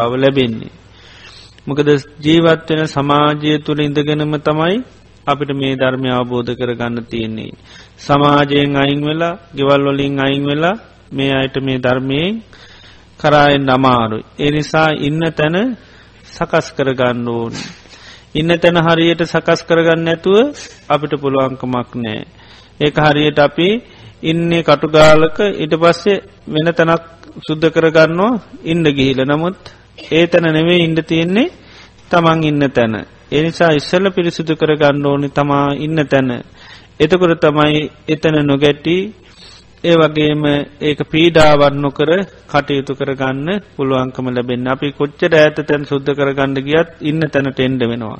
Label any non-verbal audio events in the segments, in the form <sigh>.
බව ලැබෙන්නේ. මොකද ජීවත්වෙන සමාජය තුළ ඉඳගෙනම තමයි අපිට මේ ධර්මය අවබෝධ කරගන්න තියෙන්නේ. සමාජයෙන් අයින් වෙලා ගෙවල්වොලින් අයින් වෙලා මේ අයට මේ ධර්මයෙන් කරායෙන් අමාරුයි. එනිසා ඉන්න තැන සකස් කරගන්න ඕන. ඉන්න තැන හරියට සකස් කරගන්න ඇතුව අපිට පුළුවන්කමක් නෑ. ඒක හරියට අපි ඉන්නේ කටුගාලක ඉට පස්සේ වෙන තැනක් සුද්ධ කරගන්නවා ඉන්ඩ ගිහිල නමුත් ඒ තැන නෙවේ ඉන්ඩ තියෙන්නේ තමන් ඉන්න තැන. එනිසා ඉස්සල්ල පිරිසිදු කරගන්න ඕනි තමා ඉන්න තැන. එතකොට තමයි එතන නොගැට්ටි ඒ වගේම ඒක පීඩාවන් නොකර කටයුතු කරගන්න පුළුවන්කම ලැබෙන් අපි කොච්චර ඇත තැන් සුද්ධ කරගන්න ගියත් ඉන්න තැනට එන්ඩ වෙනවා.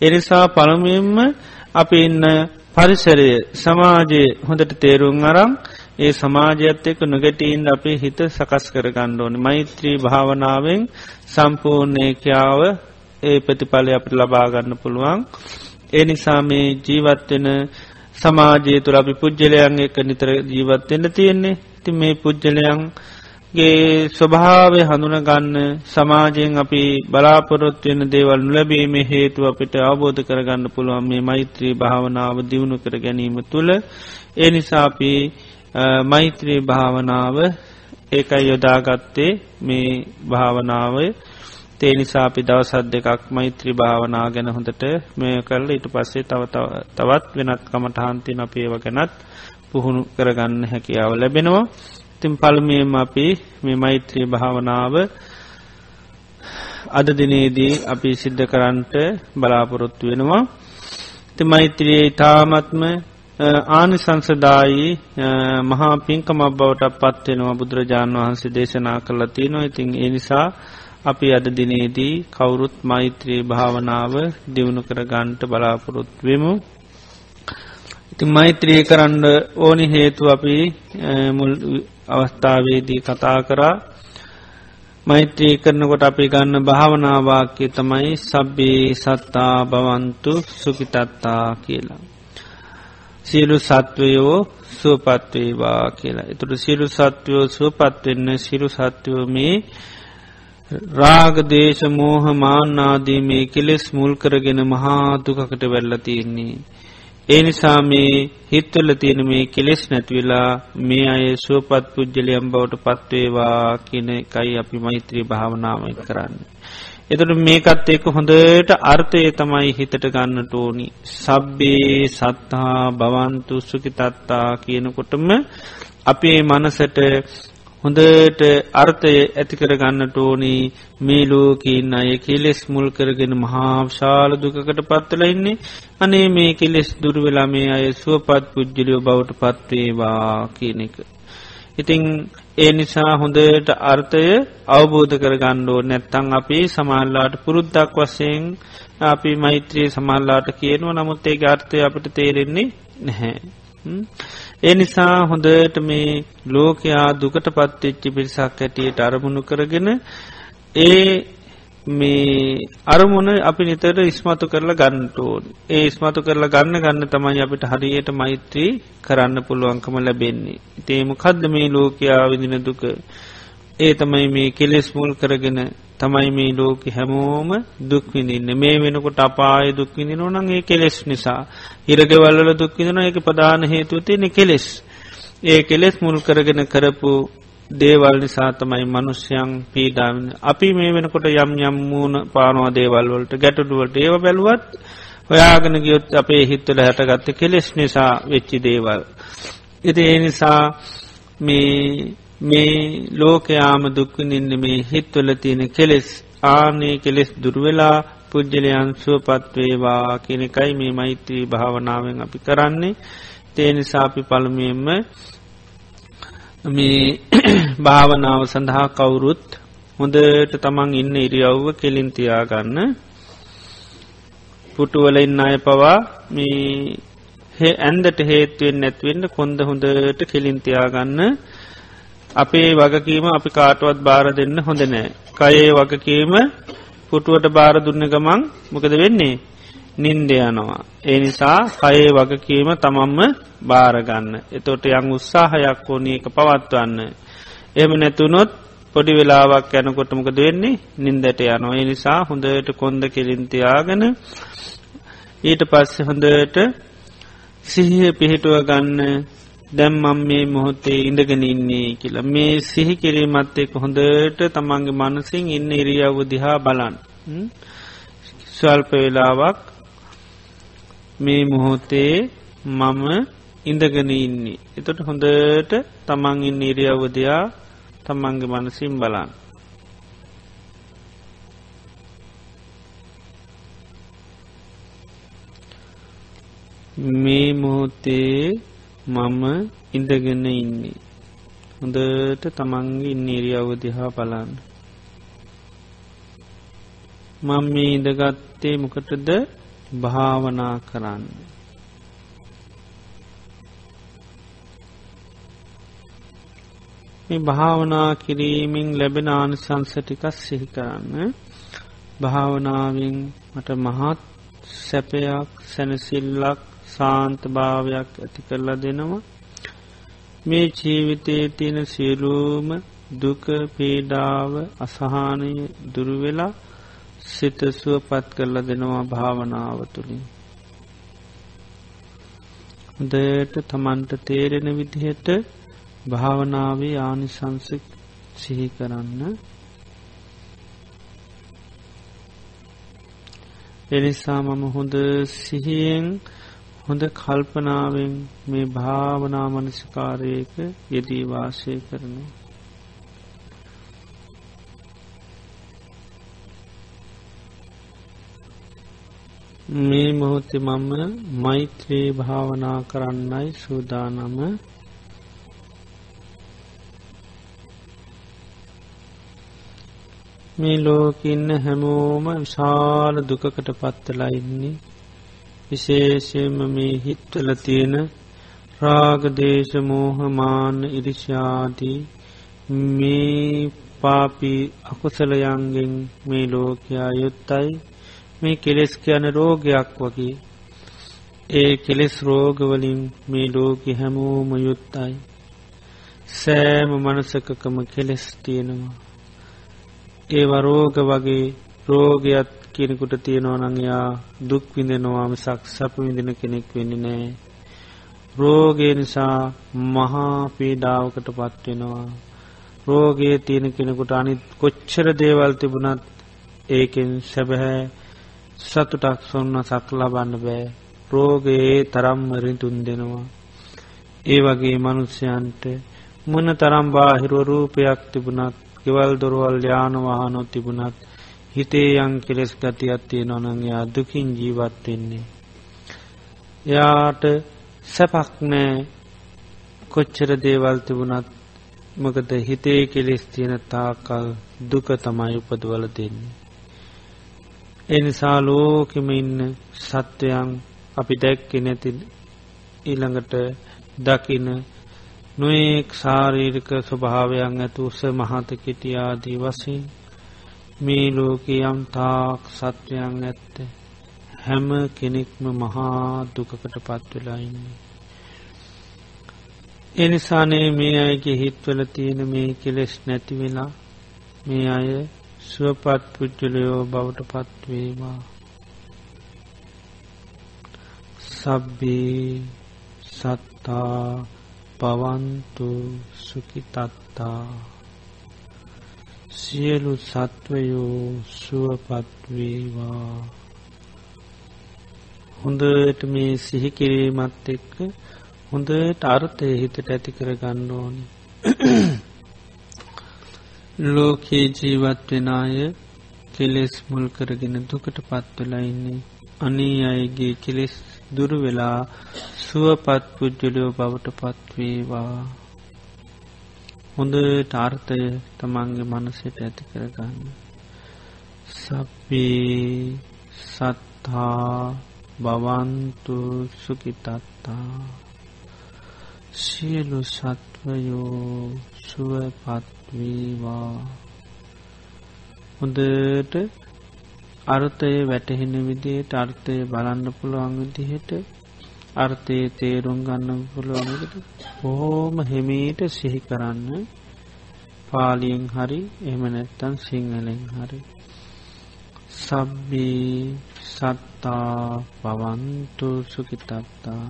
එනිසා පළමුයෙන්ම අපි ඉන්න පරිසරය සමාජයේ හොඳට තේරුම් අරම් ඒ සමාජයත් එක්ක නොගැටීන් අපි හිත සකස් කරගන්න ඕනි. මෛත්‍රී භාවනාවෙන් සම්පූර්ණයකාව ඒ ප්‍රතිඵලය අපට ලබාගන්න පුළුවන්. ඒ නිසා මේ ජීවත්වෙන සමාජය තුළ අපි පුද්ගලයන් එක නිතර ජීවත්වෙන්න තියෙන්නේ. ති මේ පුද්ගලයන්ගේ ස්වභාවය හඳුනගන්න සමාජයෙන් අපි බලාපොරොත්වවෙන දේවල් ලැබීම හේතු අපිට අවබෝධ කරගන්න පුළුවන් මේ මෛත්‍රී භාවනාව දියුණු කර ගැනීම තුළ. ඒ නිසාපි මෛත්‍රී භාවනාව ඒකයි යොදාගත්තේ මේ භාවනාවය. තේ නිසා අපි දවසත් දෙකක් මෛත්‍රී භාවනා ගැන හොඳට මේ කරල ඉට පස්සේ තව තවත් වෙනත් කමටහන්තින අප ඒව ගැනත් පුහුණු කරගන්න හැකියාව ලැබෙනවා. තින් පල්මයම අපි මේ මෛත්‍රී භාවනාව අද දිනේදී අපි සිද්ධ කරන්ට බලාපොරොත්තු වෙනවා. ති මෛත්‍රයේ ඉතාමත්ම ආනිසංසදායි මහා පින්කමක් බවට පත්වෙනවා බුදුරජාණන් වහන්සේ දේශනා කරලා තියෙනවා ඉතින් ඒ නිසා අපි අද දිනේදී කවුරුත් මෛත්‍රී භාවනාව දියුණු කර ගන්ට බලාපොරොත්වෙමු. ඉති මෛත්‍රී කරන්න ඕනි හේතු අපි මුල් අවස්ථාවේදී කතා කරා මෛත්‍රී කරනකොට අපි ගන්න භාවනාවාක්‍ය තමයි සබ්බේ සත්තා බවන්තු සුපිතත්තා කියලා. සියලු සත්වයෝ සුවපත්වේවා කියලා. එතුට සිරු සත්වයෝ සුවපත්වෙන්න සිරු සත්වයෝ මේ රාගදේශ මෝහ මාන්නාදී මේ කෙලෙස් මුල් කරගෙන මහාදුකකට වෙල්ල තියෙන්නේ. ඒ නිසා මේ හිත්වල තියෙන මේ කෙලෙස් නැතිවෙලා මේ අය සුවපත් පුද්ජලයම් බවට පත්වේවා කියන එකයි අපි මෛත්‍රී භාවනාවයි කරන්න. එතට මේකත් ඒක හොඳට අර්ථය තමයි හිතට ගන්නට ඕනි. සබ්බේ සත්හා බවන්තු සුකිතත්තා කියනකොටම අපේ මනසට හොඳට අර්ථය ඇතිකර ගන්නට ඕනී මේ ලෝකීන් අය කෙලෙස් මුල් කරගෙන මහාශාල දුකකට පත්වල ඉන්නේ අනේ මේ කෙලෙස් දුර්වෙලා මේ අය සුවපත් පුද්ජලියෝ බවට පත්වේවා කියන එක. ඉතිං ඒ නිසා හොඳට අර්ථය අවබෝධ කරගණ්ඩෝ නැත්තං අපි සමල්ලාට පුරුද්දක් වස්සයෙන් අපි මෛත්‍රයේ සමල්ලාට කියනුව. නමුත් ඒ අර්ථය අපට තේරෙන්නේ නැහැ. ඒ නිසා හොඳට මේ ලෝකයා දුකට පත්වෙච්චි පිරිසක් ඇටියට අරමුණු කරගෙන ඒ මේ අරමුණ අපි නිතර ඉස්මතු කරලා ගන්නටෝන් ඒ ඉස්මතු කරලා ගන්න ගන්න තමයි අපිට හරියට මෛත්‍රී කරන්න පුළුවන්කම ලැබෙන්නේ. තේම කද්ද මේ ලෝකයා විදින දුක? ඒ තමයි මේ කෙලෙස් මුල් කරගෙන තමයි මේ ලෝක හැමෝම දුක්විඳන්න මේ වෙනකොට අපාය දුක්විඳ නොනන් ඒ කෙලෙස් නිසා. ඉරගවල්ල දුක්විඳන එක ප්‍රධාන හේතුව තියෙන කෙලෙස්. ඒ කෙලෙස් මුල් කරගෙන කරපු දේවල් නිසා තමයි මනුෂ්‍යයන් පීඩාවන්න අපි මේ වෙනකොට යම් යම් මූුණ පානවා දේවල්වලට ගැටඩුවට ඒව බැලුවත් හොයාගෙන ගියොත් අපේ හිත්වල හැටගත්ත කෙලෙස් නිසා වෙච්චි දේවල්. එති ඒ නිසා මේ මේ ලෝකයාම දුක්විනින්න මේ හිත්වල තියෙන කෙලෙස් ආනේ කෙලෙස් දුර්වෙලා පුද්ජලයන් සුවපත්වේවා කෙනෙකයි මේ මෛත්‍රී භාවනාවෙන් අපි කරන්නේ තේනිසාපි පළමියෙන්ම මේ <clears throat> භාවනාව සඳහා කවුරුත් හොඳට තමන් ඉන්න ඉරියව්ව කෙලින්තියාගන්න පුටුවල ඉන්න අය පවා මේ ඇන්දට හේත්වෙන් නැත්වෙන්න කොන්ද හොඳට කෙලින්තියාගන්න අපේ වගකීම අපි කාටුවත් බාර දෙන්න හොඳ නෑ. කයේ වගකීම පුටුවට බාර දුන්න ගමන් මොකද වෙන්නේ? නින්දයනවා. ඒ නිසා කයේ වගකීම තමම්ම බාරගන්න. එතොට යං උත්සාහයක් ඕනි එක පවත්වන්න. එම නැතුනොත් පොඩි වෙලාවක් යැනකොටමකද වෙන්නේ නින්දට යනවා නිසා හොඳට කොන්ද කෙලින්තියාගෙන ඊට පස්සෙ හොඳට සිහිය පිහිටුව ගන්න දැම්මම් මේ මොහොතේ ඉඳගෙන ඉන්නේ කියලා මේ සිහි කිරීමත් එක් හොඳට තමන්ගේ මනසින් ඉන්න ඉරියව්ව දිහා බලන් ස්වල්ප වෙලාවක් මේ මොහොතේ මම ඉඳගෙන ඉන්නේ එතොට හොඳට තමන් ඉන්න ඉරියව්වදයා තමන්ගේ මනසිම් බලන් මේ මොහොතේ මම ඉඳගෙන ඉන්නේ. හොඳට තමන්ගේ ඉන්නේරිය අවදිහා බලන්න. මං මේ ඉඳගත්තේ මොකටද භාවනා කරන්න. මේ භාවනා කිරීමෙන් ලැබෙන ආනිසංසටිකස් සිහි කරන්න භාවනාවෙන් මට මහත් සැපයක් සැනසිල්ලක් සාන්ත භාවයක් ඇති කරලා දෙනවා මේ ජීවිතයේ තියෙන සියලූම දුක පීඩාව අසහානය දුරුවෙලා සිතසුව පත් කරලා දෙනවා භාවනාව තුළින් හොදයට තමන්ට තේරෙන විදිහට භාවනාවේ ආනිසංසික් සිහි කරන්න එනිසා මම හොඳ සිහියෙන් හොඳ කල්පනාවෙන් මේ භාවනා මනසිකාරයක යෙදී වාසය කරනවා. මේ මොහොතේ මම මෛත්‍රී භාවනා කරන්නයි සූදානම. මේ ලෝකඉන්න හැමෝම විශාල දුකකට පත්තලා ඉන්නේ. විශේෂයම මේ හිත්වල තියෙන රාගදේශ මෝහමාන ඉරිෂාදී මේ පාපී අකුසලයන්ගෙන් මේ ලෝකයා යුත්තයි. මේ කෙලෙස් කියන රෝගයක් වගේ ඒ කෙලෙස් රෝගවලින් මේ ලෝක හැමෝම යුත්තයි සෑම මනසකකම කෙලෙස් තියෙනවා ඒ වරෝග වගේ රෝගයත් කෙනෙකුට තියෙනවනංයා දුක් විඳෙනවාම සක් සැප විඳෙන කෙනෙක් වෙන්න නෑ. රෝගය නිසා මහා පීඩාවකට පත්වෙනවා. රෝගයේ තියෙන කෙනෙකුට අනිත් කොච්චර දේවල් තිබුණත් ඒකෙන් සැබැහැ සතුටක් සොන්න සක් ලබන්න බෑ රෝගයේ තරම්මරින් තුන් දෙනවා. ඒ වගේ මනුස්්‍යයන්ට මොන තරම් බාහිරුව රූපයක් තිබුණත් ගෙවල් දොරවල් යානවාහනොත් තිබුණත් හිතේ යං කෙලෙස් ගතියක් තියෙන නොනං යා දුකින් ජීවත්වෙන්නේ. යාට සැපක් නෑ කොච්චර දේවල් තිබුණත් මකද හිතේ කෙලෙස් තියෙන තාකල් දුක තමයි උපදවල දෙන්නේ. එනිසා ලෝකෙම ඉන්න සත්වයන් අපි දැක්කෙ නැති ඊළඟට දකින නොයෙක් ශාරීරික ස්වභාවයන් ඇතු උස මහත කෙටියාදී වසින් මේ ලෝක යම් තාක් සත්වයන් ඇත්ත හැම කෙනෙක්ම මහා දුකකට පත්වෙලාඉන්නේ. එනිසානේ මේ අයගේ හිත්වල තියෙන මේ කෙලෙස් නැති වෙලා මේ අය සුවපත් පුද්ජලයෝ බවට පත්වේවා. සබ්බේ සත්තා පවන්තු සුකිතත්තා සියලු සත්වයෝ සුවපත්වේවා හොඳට මේ සිහිකිරීමත් එක්ක හොඳට අර්ථය හිතට ඇති කර ගන්න ඕනි. ලෝකයේ ජීවත් වෙන අය කෙලෙස් මුල් කරගෙන දුකට පත්වෙලා ඉන්නේ. අනී අයගේ කෙලෙස් දුරු වෙලා සුවපත් පුද්ජලයෝ බවට පත්වේවා හොඳ ටාර්ථය තමන්ගේ මනසට ඇති කරගන්න. සබ්බේ සත්හා බවන්තු සුකිතත්තා සියලු සත්වයෝ සුවපත්වීවා හොඳට අර්ථය වැටහෙන විදියට අර්ථය බලන්න පුළුවන් විදිහට අර්ථයේ තේරුම් ගන්න පුළුවනකට බොහෝම හෙමීට සිහි කරන්න පාලියෙන් හරි එම නැත්තන් සිංහලෙන් හරි. සබ්බී සත්තා පවන්තු සුකිතත්තා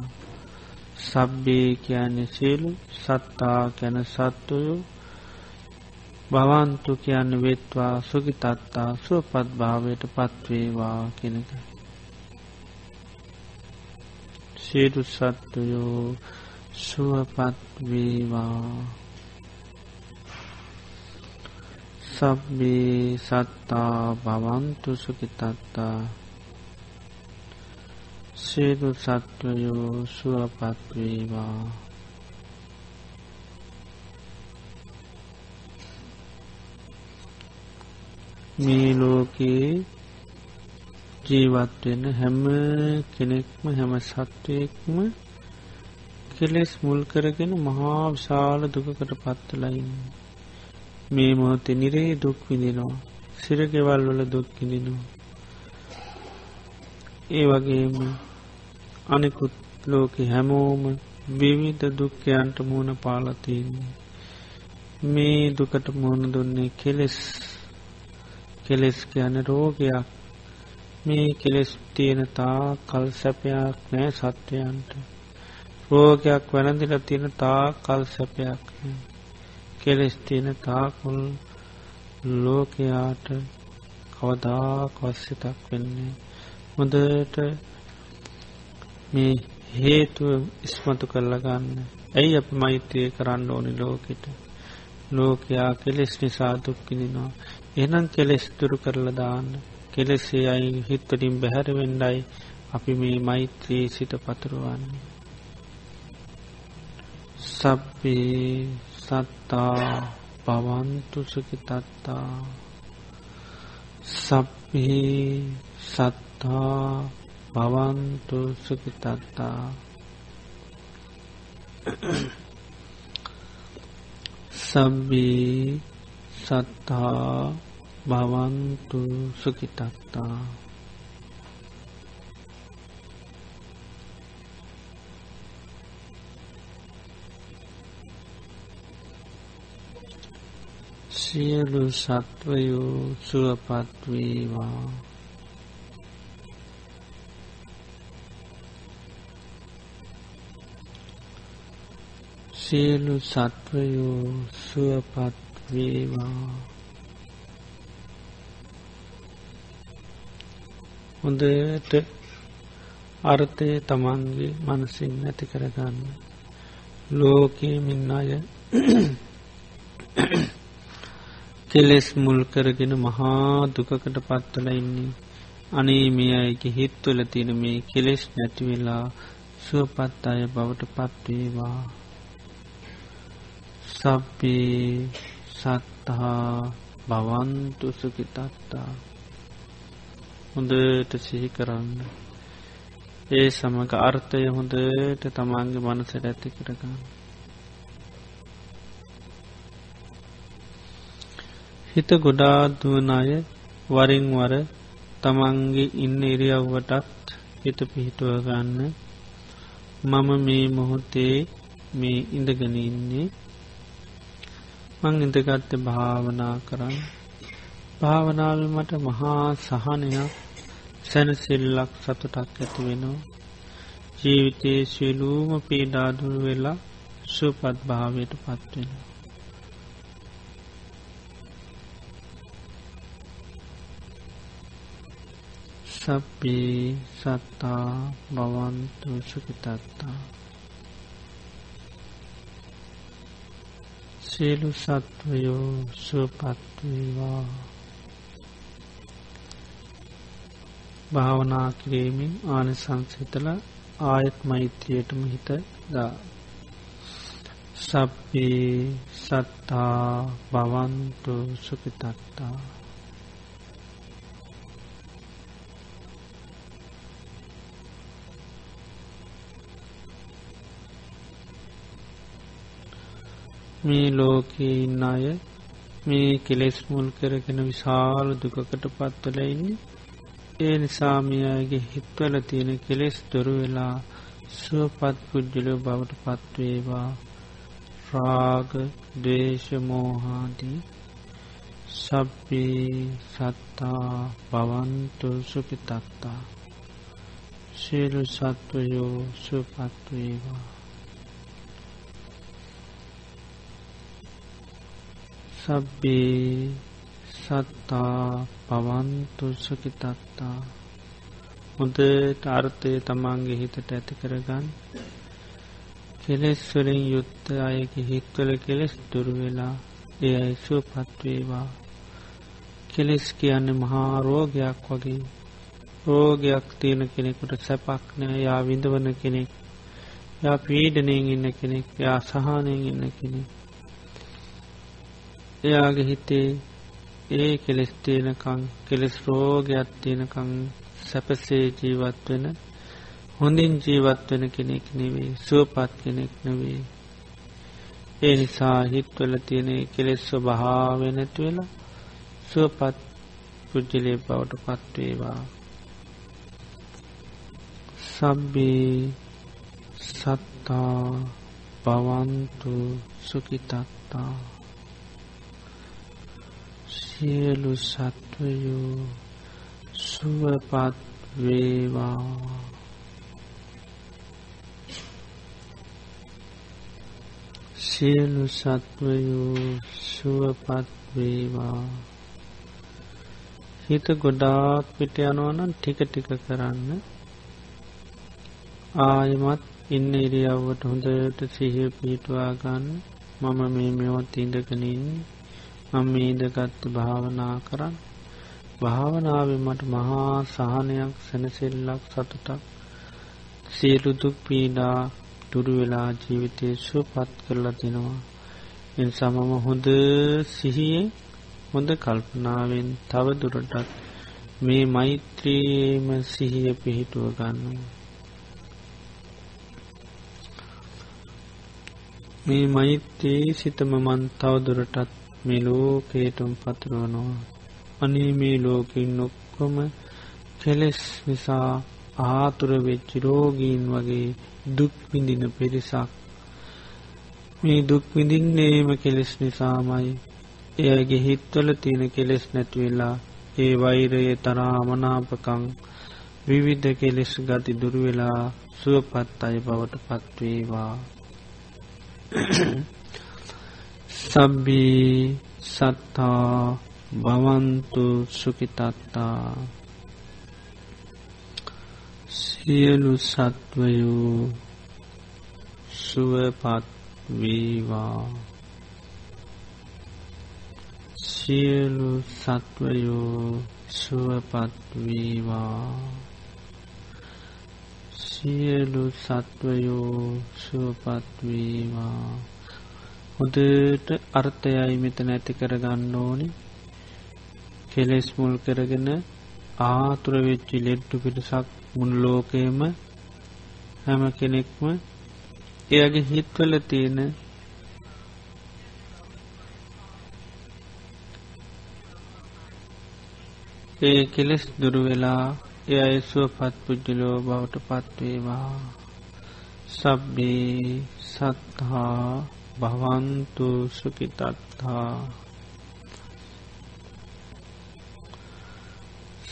සබ්බේ කියන්නේ සියලු සත්තා කැන සත්තුයු භවන්තු කියන්න වෙත්වා සුගිතත්තා සුවපත් භාවයට පත්වේවා කෙනක සියලු සත්තුයෝ සුවපත්වේවා සබ්බේ සත්තා භවන්තු සුකිතත්තා සියලු සත්වයෝ සුවපත්වේවා මේ ලෝකයේ ජීවත්වෙන හැම කෙනෙක්ම හැම සත්වයෙක්ම කෙලෙස් මුල් කරගෙන මහා විශාල දුකකට පත්තලයින්න මේ මොහොතේ නිරේ දුක් විඳිනවා. සිරගෙවල් වල දුක් විඳිනවා. ඒ වගේම අනෙකුත් ලෝක හැමෝම විවිධ දුක්ඛයන්ට මුණ පාලතින්නේ මේ දුකට මුණ දුන්නේ කෙලෙස් කෙලෙස් කියන රෝගයක්. මේ කෙලෙස් තියෙන තා කල් සැපයක් නෑ සත්වයන්ට. රෝගයක් වැනදිල තියෙන තා කල් සැපයක් නෑ. කෙලෙස් තියෙන තාකුල් ලෝකයාට කවදා කොස්සිතක් වෙන්නේ හොඳට මේ හේතුව ඉස්මතු කරලා ගන්න. ඇයි අප මෛත්‍රය කරන්න ඕනි ලෝකෙට? ලෝකයා කෙලෙස් නිසා දුක්කිනිනවා එනම් කෙලෙස් තුරු කරලා දාන්න. කෙලෙසේ අයි හිත්තටින් බැහැර වෙන්ඩයි අපි මේ මෛත්‍රී සිත පතුරුවන්නේ. සබ්බේ සත්තා පවන්තු සුකිතත්තා සබ්හි සත්තා පවන්තු සුකිතත්තා සබ්බී සත්තා භවන්තු සුකිතත්තා සියලු සත්වයෝ සුවපත්වේවා සියලු සත්වයෝ සුවපත්වේවා හොඳට අර්ථය තමන්ගේ මනසින් නැති කරගන්න. ලෝකයේ මින් අය කෙලෙස් මුල් කරගෙන මහා දුකකට පත්වල ඉන්නේ. අනේ මේ අයගේ හිත්වල තියෙන මේ කෙලෙස් නැතිවෙලා සුවපත් අය බවට පත්වේවා සබ්බේ සත්හා බවන්තු සුකිතත්තා හොඳට සිහි කරන්න. ඒ සමඟ අර්ථය හොඳට තමන්ගේ මනසට ඇති කරගන්න. හිත ගොඩා දුවන අය වරින් වර තමන්ගේ ඉන්න ඉරියව්වටත් හිත පිහිටුව ගන්න. මම මේ මොහොතේ මේ ඉඳගෙන ඉන්නේ. මං ඉඳගත්ත භාවනා කරන්න. භාවනාව මට මහා සහනයක් සැනසිල්ලක් සතුටක් ඇති වෙනවා. ජීවිතයේ ශිලූම පීඩාදුර වෙලා සුපත් භාවයට පත්වෙනවා සබ්බේ සත්තා බවන්තු සුකිතත්තා සියලු සත්වයෝ සුවපත්වේවා භාවනා කිරීමෙන් ආනිසංසිතල ආයත් මෛත්‍රයටම හිත දා. සබ්බේ සත්තා බවන්තු සුකිතත්තා මේ ලෝකයේ ඉන්න අය මේ කෙලෙස් මුල් කරගෙන විශාල දුකකට පත්වලඉන්නේ ඒ නිසාමියගේ හිත්වල තියෙන කෙලෙස් දොරු වෙලා සුවපත් පුද්ජලෝ බවට පත්වේවා රාග දේශමෝහාදී සබ්බේ සත්තා පවන්තු සුපිතත්තා සියලු සත්වයෝ සුපත්වේවා සබ්බේ සත්තා පවන්තු සුකිතත්තා හොඳට අර්ථය තමන්ගේ හිතට ඇති කරගන්න. කෙලෙස්වලින් යුත්ත අයගේ හිත්වල කෙලෙස් දුරවෙලා ඒ අයි සුවපත්වේවා කෙලෙස් කියන්න මහා රෝගයක් වගේ. රෝගයක් තියෙන කෙනෙකුට සැපක් නෑ. යා විඳවන කෙනෙක් යා පීඩනයෙන් ඉන්න කෙනෙක් යා සහනයෙන් ඉන්න කෙනෙක්. එයාගේ හිතේ ඒ කෙලෙස් තියෙනකං කෙලෙස් රෝගයක් තියෙනකං සැපසේ ජීවත් වෙන හොඳින් ජීවත් වෙන කෙනෙක් නෙවේ සුවපත් කෙනෙක් නෙවේ ඒ නිසා හිත්වල තියෙන කෙලෙස් ස්වභාව නැති වෙලා සුවපත් පුද්ජලේ බවට පත්වේවා සබ්බේ සත්තා පවන්තු සුකිතත්තා සියලු සත්වයෝ සුවපත් වේවා. සියලු සත්වයෝ සුවපත් වේවා. හිත ගොඩාක් පිට යනවනම් ටික ටික කරන්න. ආයමත් ඉන්න ඉරියව්වට හොඳට සිහිය පිහිටවා ගන්න. මම මේ මෙවත් ඉඳගනින්නේ මම මේදගත්ත භාවනා කරන්න. භාවනාවෙන් මට මහා සහනයක් සැනසෙල්ලක් සතුටක් සියලුදුක් පීඩා දුරුවෙලා ජීවිතය සුවපත් කරලා තිනවා එන් සමම හොඳ සිහියේ හොඳ කල්පනාවෙන් තව දුරටත් මේ මෛත්‍රීම සිහිය පිහිටුව ගන්න මේ මෛත්‍රී සිතම මන් තවදුරටත් මේ ලෝකේටම් පතුරුවනවා. අනේ මේ ලෝකින් නොක්කොම කෙලෙස් නිසා ආතුර වෙච්චි රෝගීන් වගේ දුක්විඳින පිරිසක්. මේ දුක්විඳින්නේම කෙලෙස් නිසාමයි. එයගේ හිත්වල තියෙන කෙලෙස් නැතිවෙලා ඒ වෛරය තරාමනාපකං විවිධ කෙලෙස් ගති දුරුවෙලා සුවපත් අය බවට පත්වේවා සබ්බී සත්තා භවන්තු සුකිතත්තා සියලු සත්වයෝ සුවපත් වීවා. සියලු සත්වයෝ සුවපත් වීවා. සියලු සත්වයෝ සුවපත් වීවා. හොදට අර්ථයයි මෙතන ඇති කරගන්න ඕනි. කෙලෙස් මුල් කරගෙන ආතුර වෙච්චි ලෙඩ්ඩු පිටසක් මුන් ලෝකයම හැම කෙනෙක්ම එයගේ හිත්වල තියෙන ඒ කෙලෙස් දුරුවෙලා එය අයසුව පත් පුද්ජලෝ බවට පත්වේවා සබ්බේ සත්හා භවන්තු සුකිතත්තා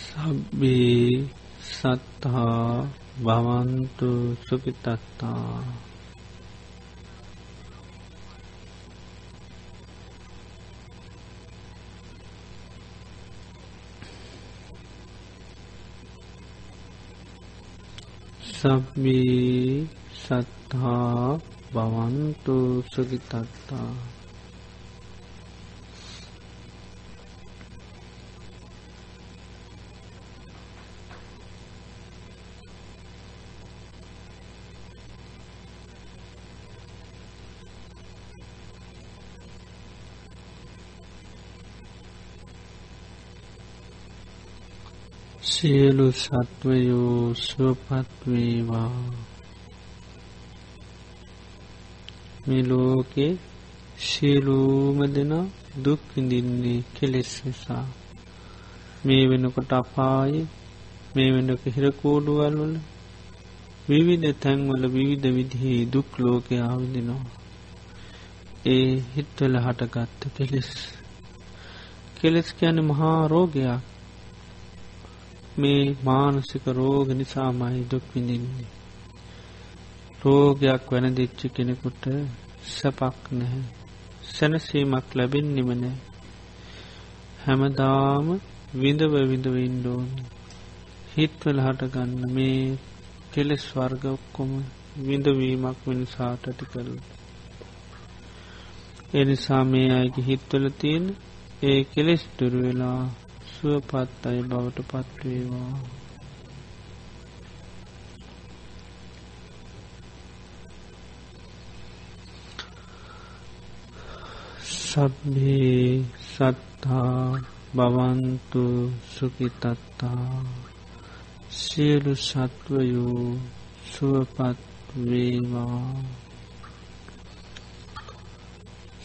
සබ්බේ සත්හා භවන්තු සුකිතත්තා සබ්බී සත්හා භවන්තු සුගිතත්තා. සියලු සත්වයෝ සුවපත්වේවා මේ ලෝකේ සියලූම දෙනා දුක් විඳින්නේ කෙලෙස් නිසා. මේ වෙනකොට අපාය මේ වෙනක හිරකෝඩුවල් වල විවිධ තැන්වල විවිධ විදිහේ දුක් ලෝකයා විඳිනවා ඒ හිත්වල හටගත්ත කෙලෙස්. කෙලෙස් කියන මහා රෝගයක්. මේ මානසික රෝග නිසාමයි දුක් විඳින්නේ. රෝගයක් වැනදිච්ච කෙනෙකුට සැපක් නැහැ. සැනසීමක් ලැබෙන්නෙම නෑ හැමදාම විඳව විඳව ඉන්ඩෝන් හිත්වල හටගන්න මේ කෙලෙස් වර්ග ඔක්කොම විඳවීමක් මිනිසාට ඇති කරල. එනිසා මේ අයගේ හිත්වල තියෙන ඒ කෙලෙස් දුරුවෙලා සුවපත් අය බවට පත්වේවා සබ්බේ සත්තා බවන්තු සුකිතත්තා සියලු සත්වයෝ සුවපත් වේවා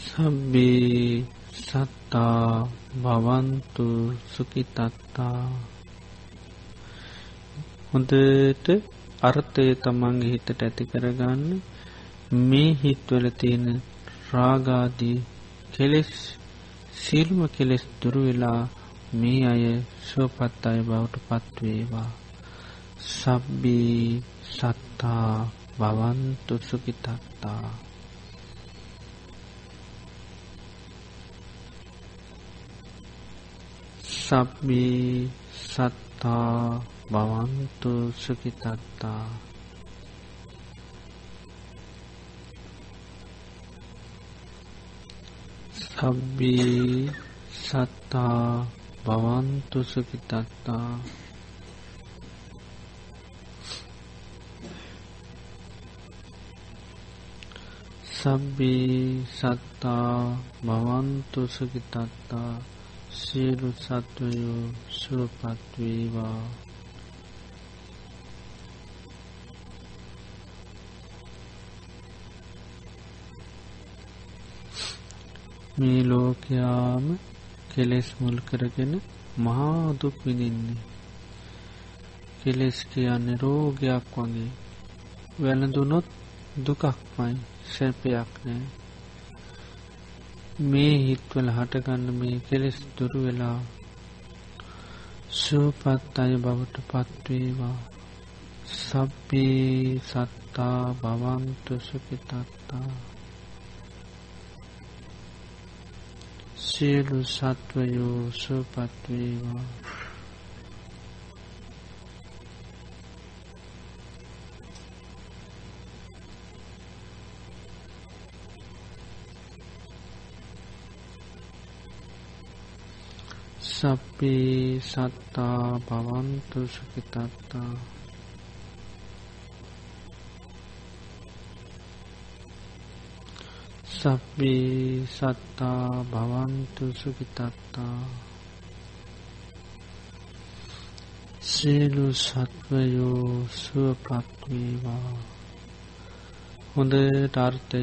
සබ්බේ සත්තා බවන්තු සුකිතත්තා හොඳට අර්ථය තමන්ගේ හිතට ඇති කරගන්න මේ හිත්වල තියෙන රාගාදී කෙලෙස් සිල්ම කෙලෙස් දුරු වෙලා මේ අය සුවපත් අය බවට පත්වේවා සබ්බී සත්තා බවන්තු සුකිතත්තා සබ්බී සත්තා බවන්තු සුකිතත්තා සබ්බී සත්තා බවන්තු සුකිතත්තා සබ්බී සත්තා භවන්තු සුකිතත්තා සියලු සත්වයෝ සුවපත්වේවා මේ ලෝකයාම කෙලෙස් මුල් කරගෙන මහාදුක් විඳින්නේ. කෙලෙස් කියන්නේ රෝගයක් වගේ. වැළඳුනොත් දුකක්මයි සැපයක් නෑ. මේ හිත්වල හටගන්න මේ කෙලෙස් දුරු වෙලා සූපත් අය බවට පත්වේවා සබ්බී සත්තා භවන්තු සුපිතත්තා සියලු සත්වයෝ සුපත්වේවා සප්පේ සත්තා භවන්තු සුකිතත්තා සබ්බේ සත්තා භවන්තු සුකිතත්තා සියලු සත්වයෝ සුවපත්වේවා හොඳ ටර්ථය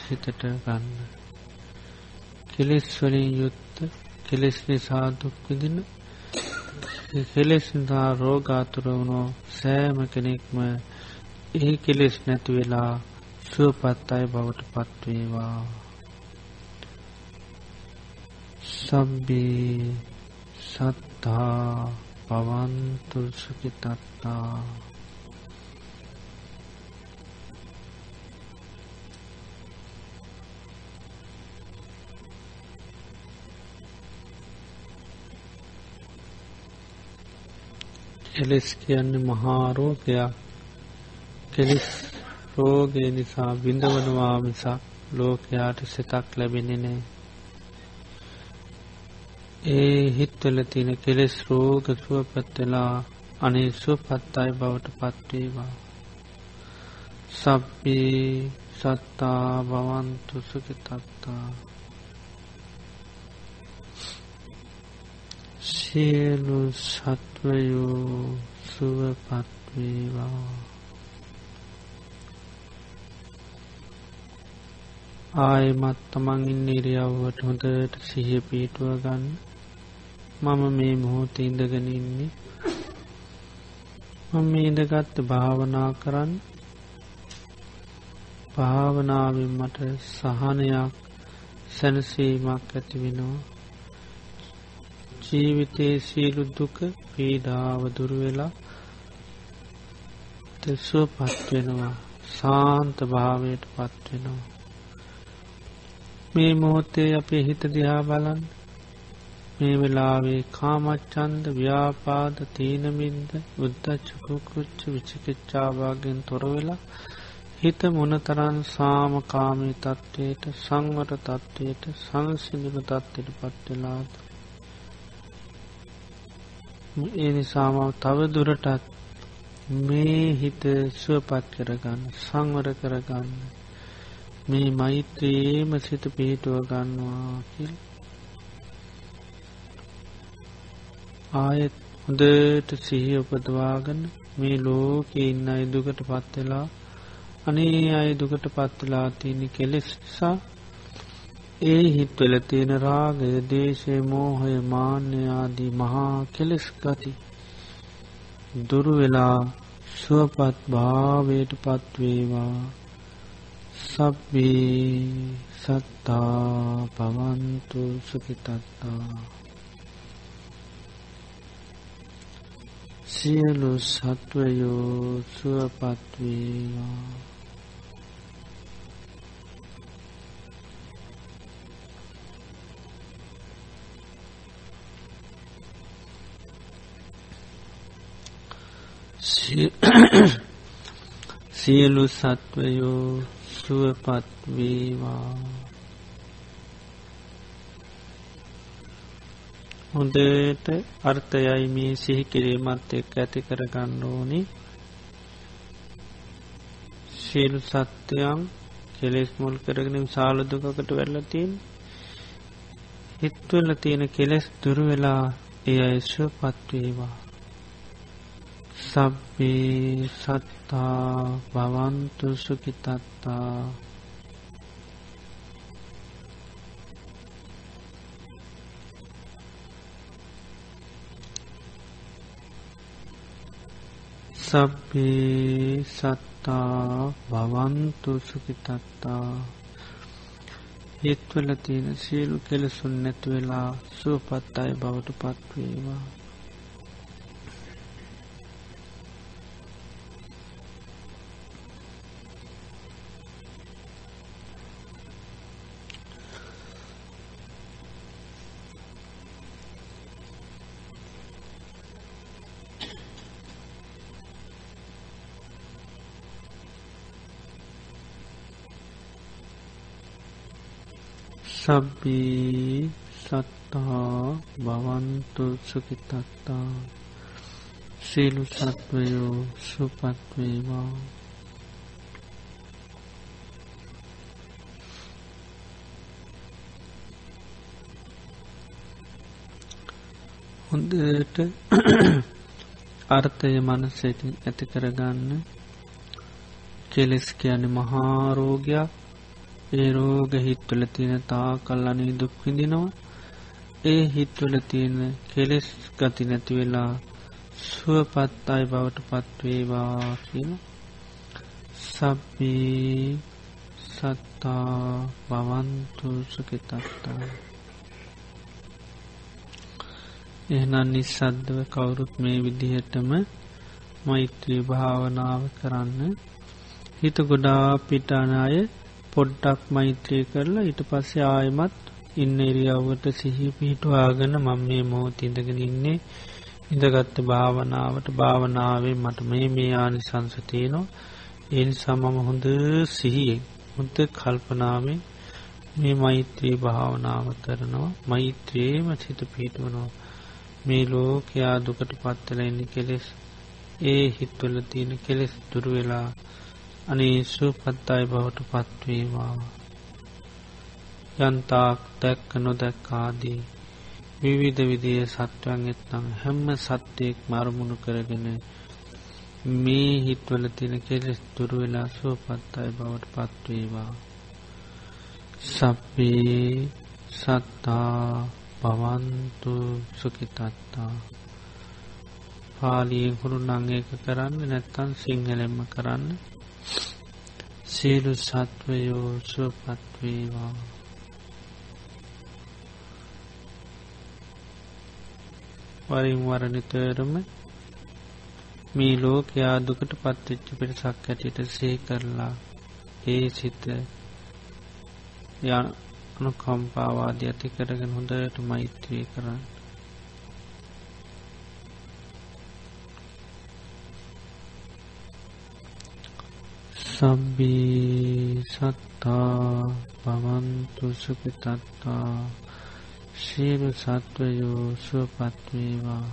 හිතට ගන්න. කෙලෙස්වලින් යුත්ත කෙලෙස් නිසා දුක්විදින කෙලෙස් නිසා රෝගාතුර වුණෝ සෑම කෙනෙක්ම ඒ කෙලෙස් නැති වෙලා සුවපත් අය බවට පත්වේවා. සබ්බේ සත්තා පවන්තු සුකිතත්තා කෙලෙස් කියන්නේ මහාරෝගයක් කෙලෙස් රෝගය නිසා බිඳවනවා මිසක් ලෝකයාට සිතක් ලැබෙනෙ නෑ ඒ හිත්වල තින කෙලෙස් රෝග සුවපත්වෙලා අනේ සුවපත් අයි බවට පත්වේවා සබ්බී සත්තා බවන්තු සුකිතත්තා සියලු සත්වයෝ සුවපත්වේවා ආයමත් තමන් ඉන්න ඉරියව්වට හොඳට සිහ පීටුව ගන්න. මම මේ මොහොත ඉඳගෙන ඉන්නේ. මම ඉඳගත්ත භාවනා කරන්න. භාවනාවෙන් මට සහනයක් සැනසීමක් ඇති වෙනවා. ජීවිතයේ සීලුද්දුක පීඩාව දුරුවෙලා තෙස්සුව පත්වෙනවා සාන්ත භාවයට පත්වෙනවා මේ මොහොත්තේ අපේ හිත දිහා බලන් මේ වෙලාවේ කාමච්චන්ද ව්‍යාපාද තීනමින්ද උද්ධච්චකුකුච්ච විචිකිච්චාවාගෙන් තොරවෙලා හිත මොනතරන් සාමකාමී තත්ත්වයට සංවර තත්ත්වයට සංසිදුල තත්ත්වයට පත්වෙලාද. ඒ නිසාමාව තව දුරටත් මේ හිත සුවපත් කරගන්න සංවර කරගන්න මේ මෛත්‍රයේම සිත පිහිටුව ගන්නවා කියල්. ආයෙත් හොඳට සිහි උපදවාගන්න මේ ලෝක ඉන්න අයිදුකට පත්වෙලා අනේ අය දුකට පත්වෙලා තියෙන කෙලෙස්සා ඒ හිත්වල තියෙන රාගය දේශය මෝහය මාන්‍යයාදී මහා කෙලෙස් ගති දුරුවෙලා සුවපත් භාවයට පත්වේවා සබ්බේ සත්තා පවන්තු සුකිතත්තා සියලු සත්වයෝ සුවපත්වේවා සියලු සත්වයෝ සුවපත් වේවා හොඳට අර්ථයයි මේ සිහි කිරීමත් එක් ඇති කරගන්න ඕනි. ශීල් සත්‍යයන් කෙලෙස් මුල් කරගෙන සාලදුකකට වෙල්ලතින් හිත්වල තියෙන කෙලෙස් දුරුවෙලා ඒ අයිශ්ව පත්වේවා සබ්බේ සත්තා භවන්තු සුකිතත්තා සබ්බේ සත්තා භවන්තු සුකිතත්තා හිත්වල තියෙන සියලු කෙලසුන් නැතුවෙලා සුවපත් අය බවට පත්වේවා සබ්බී සත්තා භවන්තු සුකිතත්තා සීලු සත්වයෝ සුපත්වේවා හොඳට <clears throat> අර්ථය මනසට ඇති කරගන්න කෙලෙස් කියන මහාරෝගයක් ඒ රෝග හිත්වල තියෙන තා කල්ලනේ දුක් විඳිනවා. ඒ හිත්වල තියෙන කෙලෙස් ගති නැති වෙලා සුවපත් අයි බවට පත්වේවා කියන සබ්බී සත්තා බවන්තු සුකිතත්තා එහනම් නිසද්දව කවුරුත් මේ විදිහටම මෛත්‍රී භාවනාව කරන්න හිත ගොඩා පිටානාය පොඩ්ඩක් මෛත්‍රය කරලා ඊට පස්සේ ආයමත් ඉන්න එරියව්වට සිහි පිහිටවාගෙන මං මේ මොහොත ඉඳගෙන ඉන්නේ. ඉඳගත්ත භාවනාවට භාවනාවේ මට මේ මේ ආනි සංසතියනවා ඒ සමම හොඳ සිහියෙන් හොඳ කල්පනාවෙන් මේ මෛත්‍රී භාවනාව කරනවා. මෛත්‍රයේම සිත පිහිටුවනවා. මේ ලෝකයා දුකට පත්තල එන්න කෙලෙස් ඒ හිත්වල තියෙන කෙලෙස් දුරුවෙලා අනේ සුපත්තායි බවට පත්වේවා යන්තාක් දැක්ක නොදැක්කාදී විවිධ විදිය සත්වයන් එත්නම් හැම්ම සත්‍යයෙක් මරමුණු කරගෙන මේ හිත්වල තින කෙලෙස් දුරුවෙලා සුවපත්තායි බවට පත්වේවා සප්පේ සත්තා පවන්තු සුකිතත්තා පාලියෙන් හුරු නංඒක කරන්න නැත්තන් සිංහලෙම්ම කරන්න සියලු සත්වයෝ සුවපත් වේවා. වරින් වර නිතරම මේ ලෝකයා දුකට පත්වෙච්ච පිරිසක් ඇටියට සේ කරලා ඒ සිත යනුකම්පාවාදී ඇති කරගෙන හොඳට මෛත්‍රී කරන්න. සබ්බී සත්තා පවන්තු සුපිතත්තා ශීරු සත්වයෝ සුවපත්වේවා.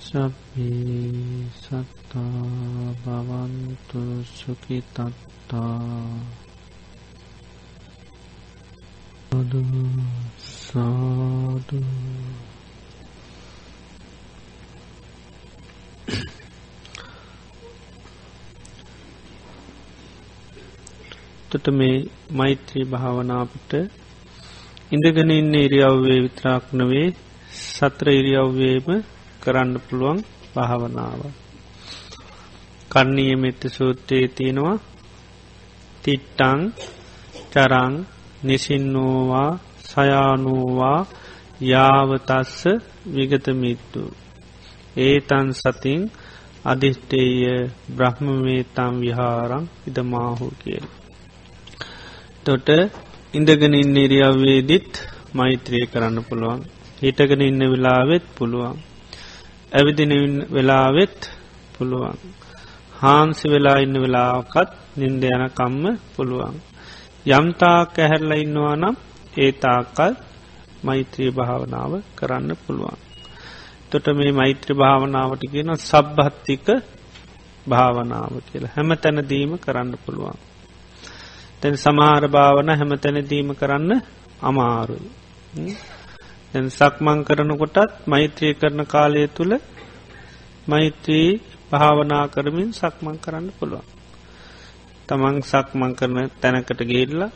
සබ්බී සත්තා භවන්තු සුඛිතත්තා. සාදු සාදු තොට මේ මෛත්‍රී භාවනාපට ඉඳගෙන ඉන්න ඉරියව්වේ විත්‍රාක් නවේ සත්‍ර ඉරියව්වේම කරන්න පුළුවන් භාවනාව. කන්නීය මෙත්ත සූත්‍රයේ තියෙනවා තිට්ටං චරං නිසින්නෝවා සයානෝවා යාවතස්ස විගතමිත්තු. ඒතන් සතින් අධිෂ්ටේය බ්‍රහ්මවේතම් විහාරං ඉදමාහු කියල. තොට ඉඳගෙන ඉන්න ඉරියව්වේදිත් මෛත්‍රය කරන්න පුළුවන් හිටගෙන ඉන්න වෙලාවෙත් පුළුවන් ඇවිදින වෙලාවෙත් පුළුවන් හාන්සි වෙලා ඉන්න වෙලාකත් නින්ද යන කම්ම පුළුවන් යම්තාක් ඇහැරලා ඉන්නවා නම් ඒ තාකල් මෛත්‍රී භාවනාව කරන්න පුළුවන්. තොට මේ මෛත්‍ර භාවනාවට කියන සබ්භත්තික භාවනාව කියලා හැම තැනදීම කරන්න පුළුවන්. තැන් සමහර භාවන හැම තැනදීම කරන්න අමාරුයි. සක්මං කරනකොටත් මෛත්‍රය කරන කාලය තුළ මෛත්‍රී භාවනා කරමින් සක්මං කරන්න පුළුවන්. තමන් සක්මං කරන තැනකට ගේල්ලා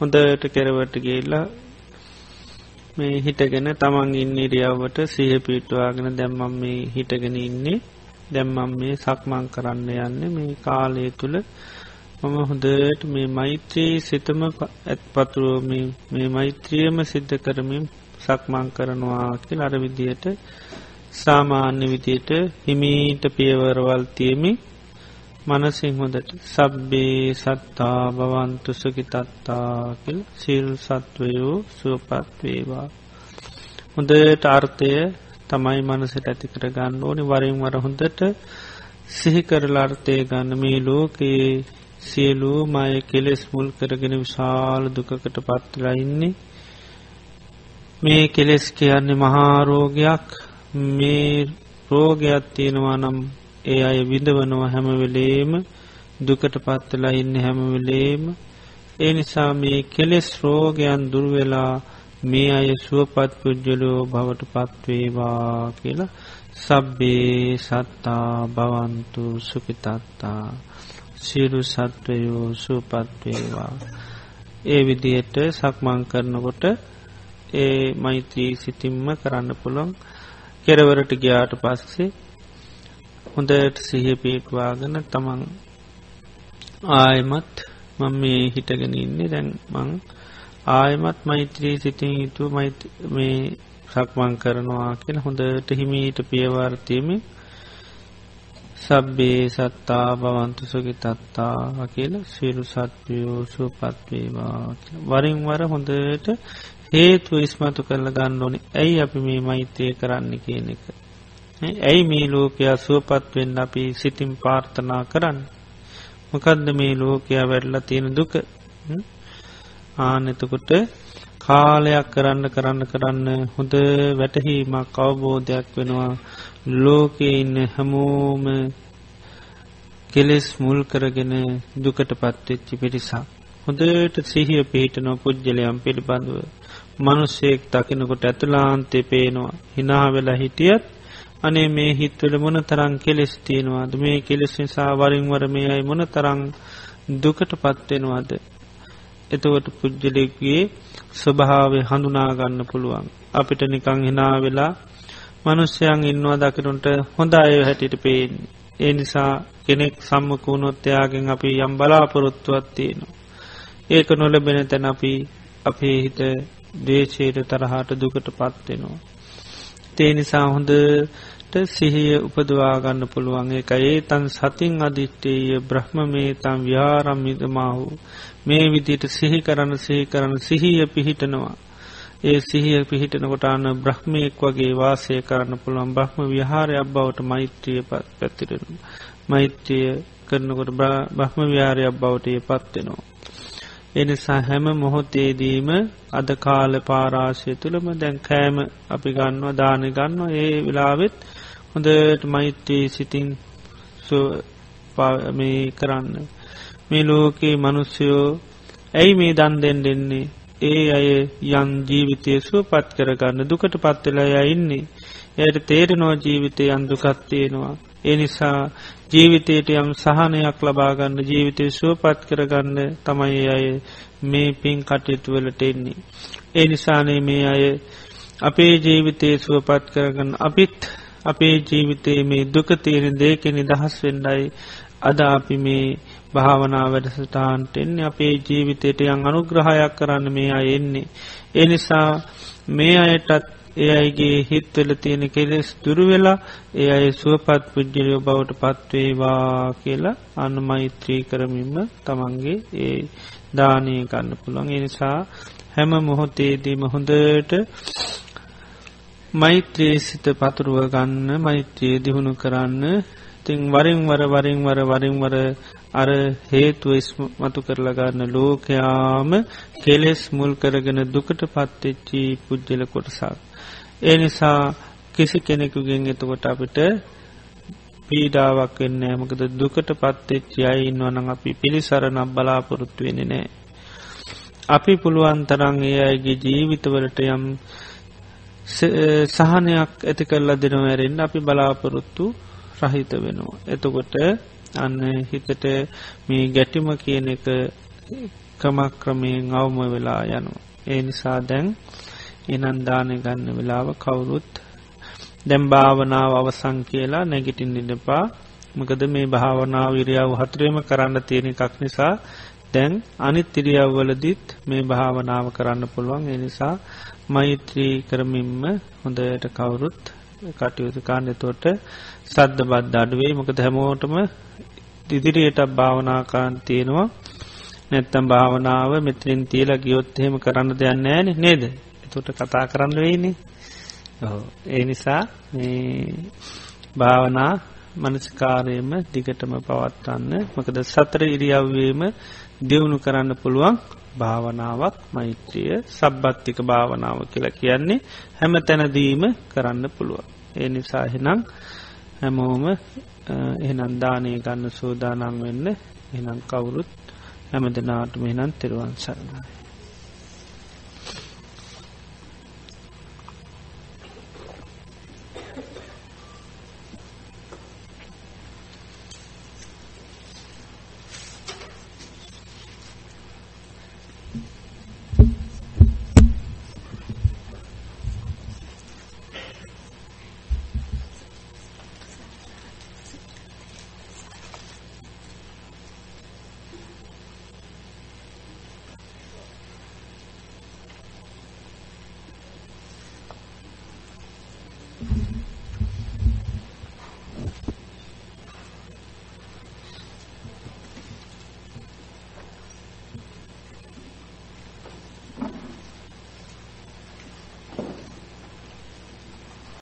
හොඳට කෙරවට ගේල්ලා මේ හිටගෙන තමන් ඉන්න ඉරියව්වට සහ පිටවාගෙන දැම්මම් මේ හිටගෙන ඉන්නේ. දැම්මම් මේ සක්මං කරන්න යන්න මේ කාලය තුළ. මම හොඳට මේ මෛත්‍රී සිතම ඇත් පතුරුව මේ මෛත්‍රියම සිද්ධ කරමින් සක්මං කරනවා කියල අර විදියට සාමාන්‍ය විදියට හිමීට පියවරවල් තියමි මනසිං හොඳට සබ්බේ සත්තා බවන්තු සුකිතත්තා කියල් සිල් සත්වයෝ සුවපත්වේවා හොඳට අර්ථය තමයි මනසට ඇති කර ගන්න ඕනි. වරින් වර හොඳට සිහිකරලාර්ථය ගන්න. මේ ලෝකයේ සියලූ මය කෙලෙස් මුල් කරගෙන විශාල දුකකට පත්වලා ඉන්නේ. මේ කෙලෙස් කියන්නේ මහාරෝගයක් මේ රෝගයක් තියෙනවා නම් ඒ අය විඳවනවා හැමවෙලේම දුකට පත්වලා ඉන්න හැමවෙලේම ඒ නිසා මේ කෙලෙස් රෝගයන් දුර්වෙලා මේ අය සුවපත් පුද්ජලෝ බවට පත්වේවා කියලා සබ්බේ සත්තා බවන්තු සුපිතත්තා සිරු සත්වයෝ සූපත්වේවා. ඒ විදියට සක්මං කරනකොට ඒ මෛත්‍රී සිතිම්ම කරන්න පුළොන් කෙරවරට ගයාට පස්සේ හොඳට සිහ පේටවාගෙන තමන් ආයමත් මං මේ හිටගෙන ඉන්නේ. දැන් මං ආයමත් මෛත්‍රී සිතින් යුතු මේ සක්මං කරනවා කියෙන හොඳට හිමීට පියවාර්තයමේ සබ්බේ සත්තා බවන්තු සුගි තත්තා කියල සියලු සත්වයෝ සුපත්වේවා වරින් වර හොඳට හේතු ඉස්මතු කරල ගන්න ඕනි. ඇයි අපි මේ මෛත්‍යය කරන්න කියන එක? ඇයි මේ ලෝකයා සුවපත්වෙන්න අපි සිතින් පාර්ථනා කරන්න? මොකදද මේ ලෝකයා වැඩලා තියෙන දුක? ආනෙතකොට කාලයක් කරන්න කරන්න කරන්න හොඳ වැටහීමක් අවබෝධයක් වෙනවා. ලෝකෙ ඉන්න හැමෝම කෙලෙස් මුල් කරගෙන දුකට පත්වෙච්චි පිරිසක්. හොඳට සිහිය පිහිටනො පුද්ගලයම් පිළිබඳුව. මනුස්සයෙක් දකිනකොට ඇතුලාන්තේ පේනවා. හිනා වෙලා හිටියත් අනේ මේ හිත්වල මොන තරං කෙලෙස් තියෙනවාද මේ කෙලෙස් නිසා වරින්වර මේ අයි මොන තරං දුකට පත්වෙනවාද. එතවට පුද්ජලෙක්ගේ ස්වභාවය හඳුනාගන්න පුළුවන්. අපිට නිකං හිනා වෙලා මනුස්්‍යයන් ඉන්නවා දකිරුන්ට හොඳ අය හැටිට පේෙන් ඒ නිසා කෙනෙක් සම්මකුණොත්තයාගෙන් අපි යම් බලාපොරොත්තුවත් තියෙනවා. ඒක නොලබෙන තැන අපි අපේ හිත දේශයට තරහට දුකට පත්වෙනවා. තේ නිසා හොඳට සිහිය උපදවාගන්න පුළුවන් එක ඒ තන් සතින් අධිට්ටේය බ්‍රහ්ම මේ තම් ව්‍යාරම්මිතමාහු මේ විදියට සිහි කරන්න සිහි කරන්න සිහිය පිහිටනවා. ඒ සිහිය පිහිටනකොට අන්න බ්‍රහ්මයෙක් වගේ වාසය කරන්න පුළුවන් බ්‍රහ්ම විහාරයක් බවට මෛත්‍රිය පැතිරෙන. මෛත්‍රිය කරනකොට බ්‍රහ්ම විහාරයක් බවට පත්වෙනවා. එනිසා හැම මොහොතේදීම අද කාල පාරාශය තුළම දැන් කෑම අපි ගන්නවා දාන ගන්න ඒ වෙලාවෙත් හොඳට මෛත්‍රී සිතින් මේ කරන්න. මේ ලෝකයේ මනුස්්‍යයෝ ඇයි මේ දන් දෙෙන් දෙන්නේ ඒ අය යන් ජීවිතය සුවපත් කරගන්න දුකට පත්වෙලා ඉන්නේ. එයට තේරනෝ ජීවිතය අන්දුකත්තියෙනවා. ඒ නිසා ජීවිතයට යම් සහනයක් ලබාගන්න ජීවිතය සුවපත් කරගන්න තමයි අය මේ පින් කටයුතුවලට එන්නේ. ඒ නිසානේ මේ අය අපේ ජීවිතය සුවපත් කරගන්න අපිත් අපේ ජීවිතයේ මේ දුකතීරෙන් දේක නිදහස් වෙන්ඩයි අද අපි මේ භාවනා වැඩසටාන්ට එන්නේ අපේ ජීවිතයට යන් අනුග්‍රහයක් කරන්න මේ අය එන්නේ. එනිසා මේ අයටත් ඒ අයිගේ හිත්වල තියෙන කෙලෙස් දුරුවෙලා ඒ අය සුවපත් පුද්ජලයෝ බවට පත්වේවා කියලා අන්න මෛත්‍රී කරමින්ම තමන්ගේ ඒ දානය ගන්න පුළුවන් එනිසා හැම මොහොතේදීම හොඳට මෛත්‍රයේ සිත පතුරුව ගන්න මෛත්‍රයේ දිහුණු කරන්න තිං වරින්වර වරින්වර වරින්වර අර හේතුව මතු කරලගන්න ලෝකයාම කෙලෙස් මුල් කරගෙන දුකට පත්තෙච්චි පුද්ජල කොටසක්. ඒ නිසා කිසි කෙනෙකුගෙන් එතකොට අපිට පීඩාවක් වෙන්න ඇමකද දුකට පත්තෙච්චි අයි ඉන්නවනං අපි පිළිසරනම් බලාපොරොත්තු වෙන නෑ. අපි පුළුවන්තරං ඒ අයගේ ජීවිතවලට යම් සහනයක් ඇති කරලා දෙනව ඇරෙන් අපි බලාපොරොත්තු රහිත වෙනවා. එතකොට අන්න හිතට මේ ගැටිම කියන එක ක්‍රමක්‍රමයෙන් අවම වෙලා යනවා. ඒ නිසා දැන් එනන්දානය ගන්න වෙලාව කවුරුත්? දැම් භාවනාව අවසං කියලා නැගිටින් ඉඩපා මකද මේ භාවනාව විරියාව හතුරේම කරන්න තියෙන එකක් නිසා දැන් අනිත් ඉරියව්වලදිත් මේ භාවනාව කරන්න පුළුවන්. එනිසා මෛත්‍රී කරමින්ම හොඳයට කවුරුත් කටයුතු කාණ්ඩතොට සද්ධ බද්ධ අඩුවේ මොකද හැමෝටම ඉදිරියට භාවනාකාන් තියෙනවා. නැත්තම් භාවනාව මෙත්‍රින් තියල ගියොත් එහෙම කරන්න දෙයන්න ෑන නේද? එතුට කතා කරන්න වෙයිනේ ඒ නිසා භාවනා මනසිකාරයම දිගටම පවත්වන්න මකද සතර ඉරියව්වේම දියුණු කරන්න පුළුවන් භාවනාවක් මෛත්‍රිය සබ්බත්තික භාවනාව කියලා කියන්නේ හැම තැනදීම කරන්න පුළුවන්. ඒ නිසා එහෙනම් හැමෝම එහනන්දානය ගන්න සූදානන් වෙන්න එනම් කවුරුත් හැම දෙනාටම එනම් තෙරුවන් සරණයි.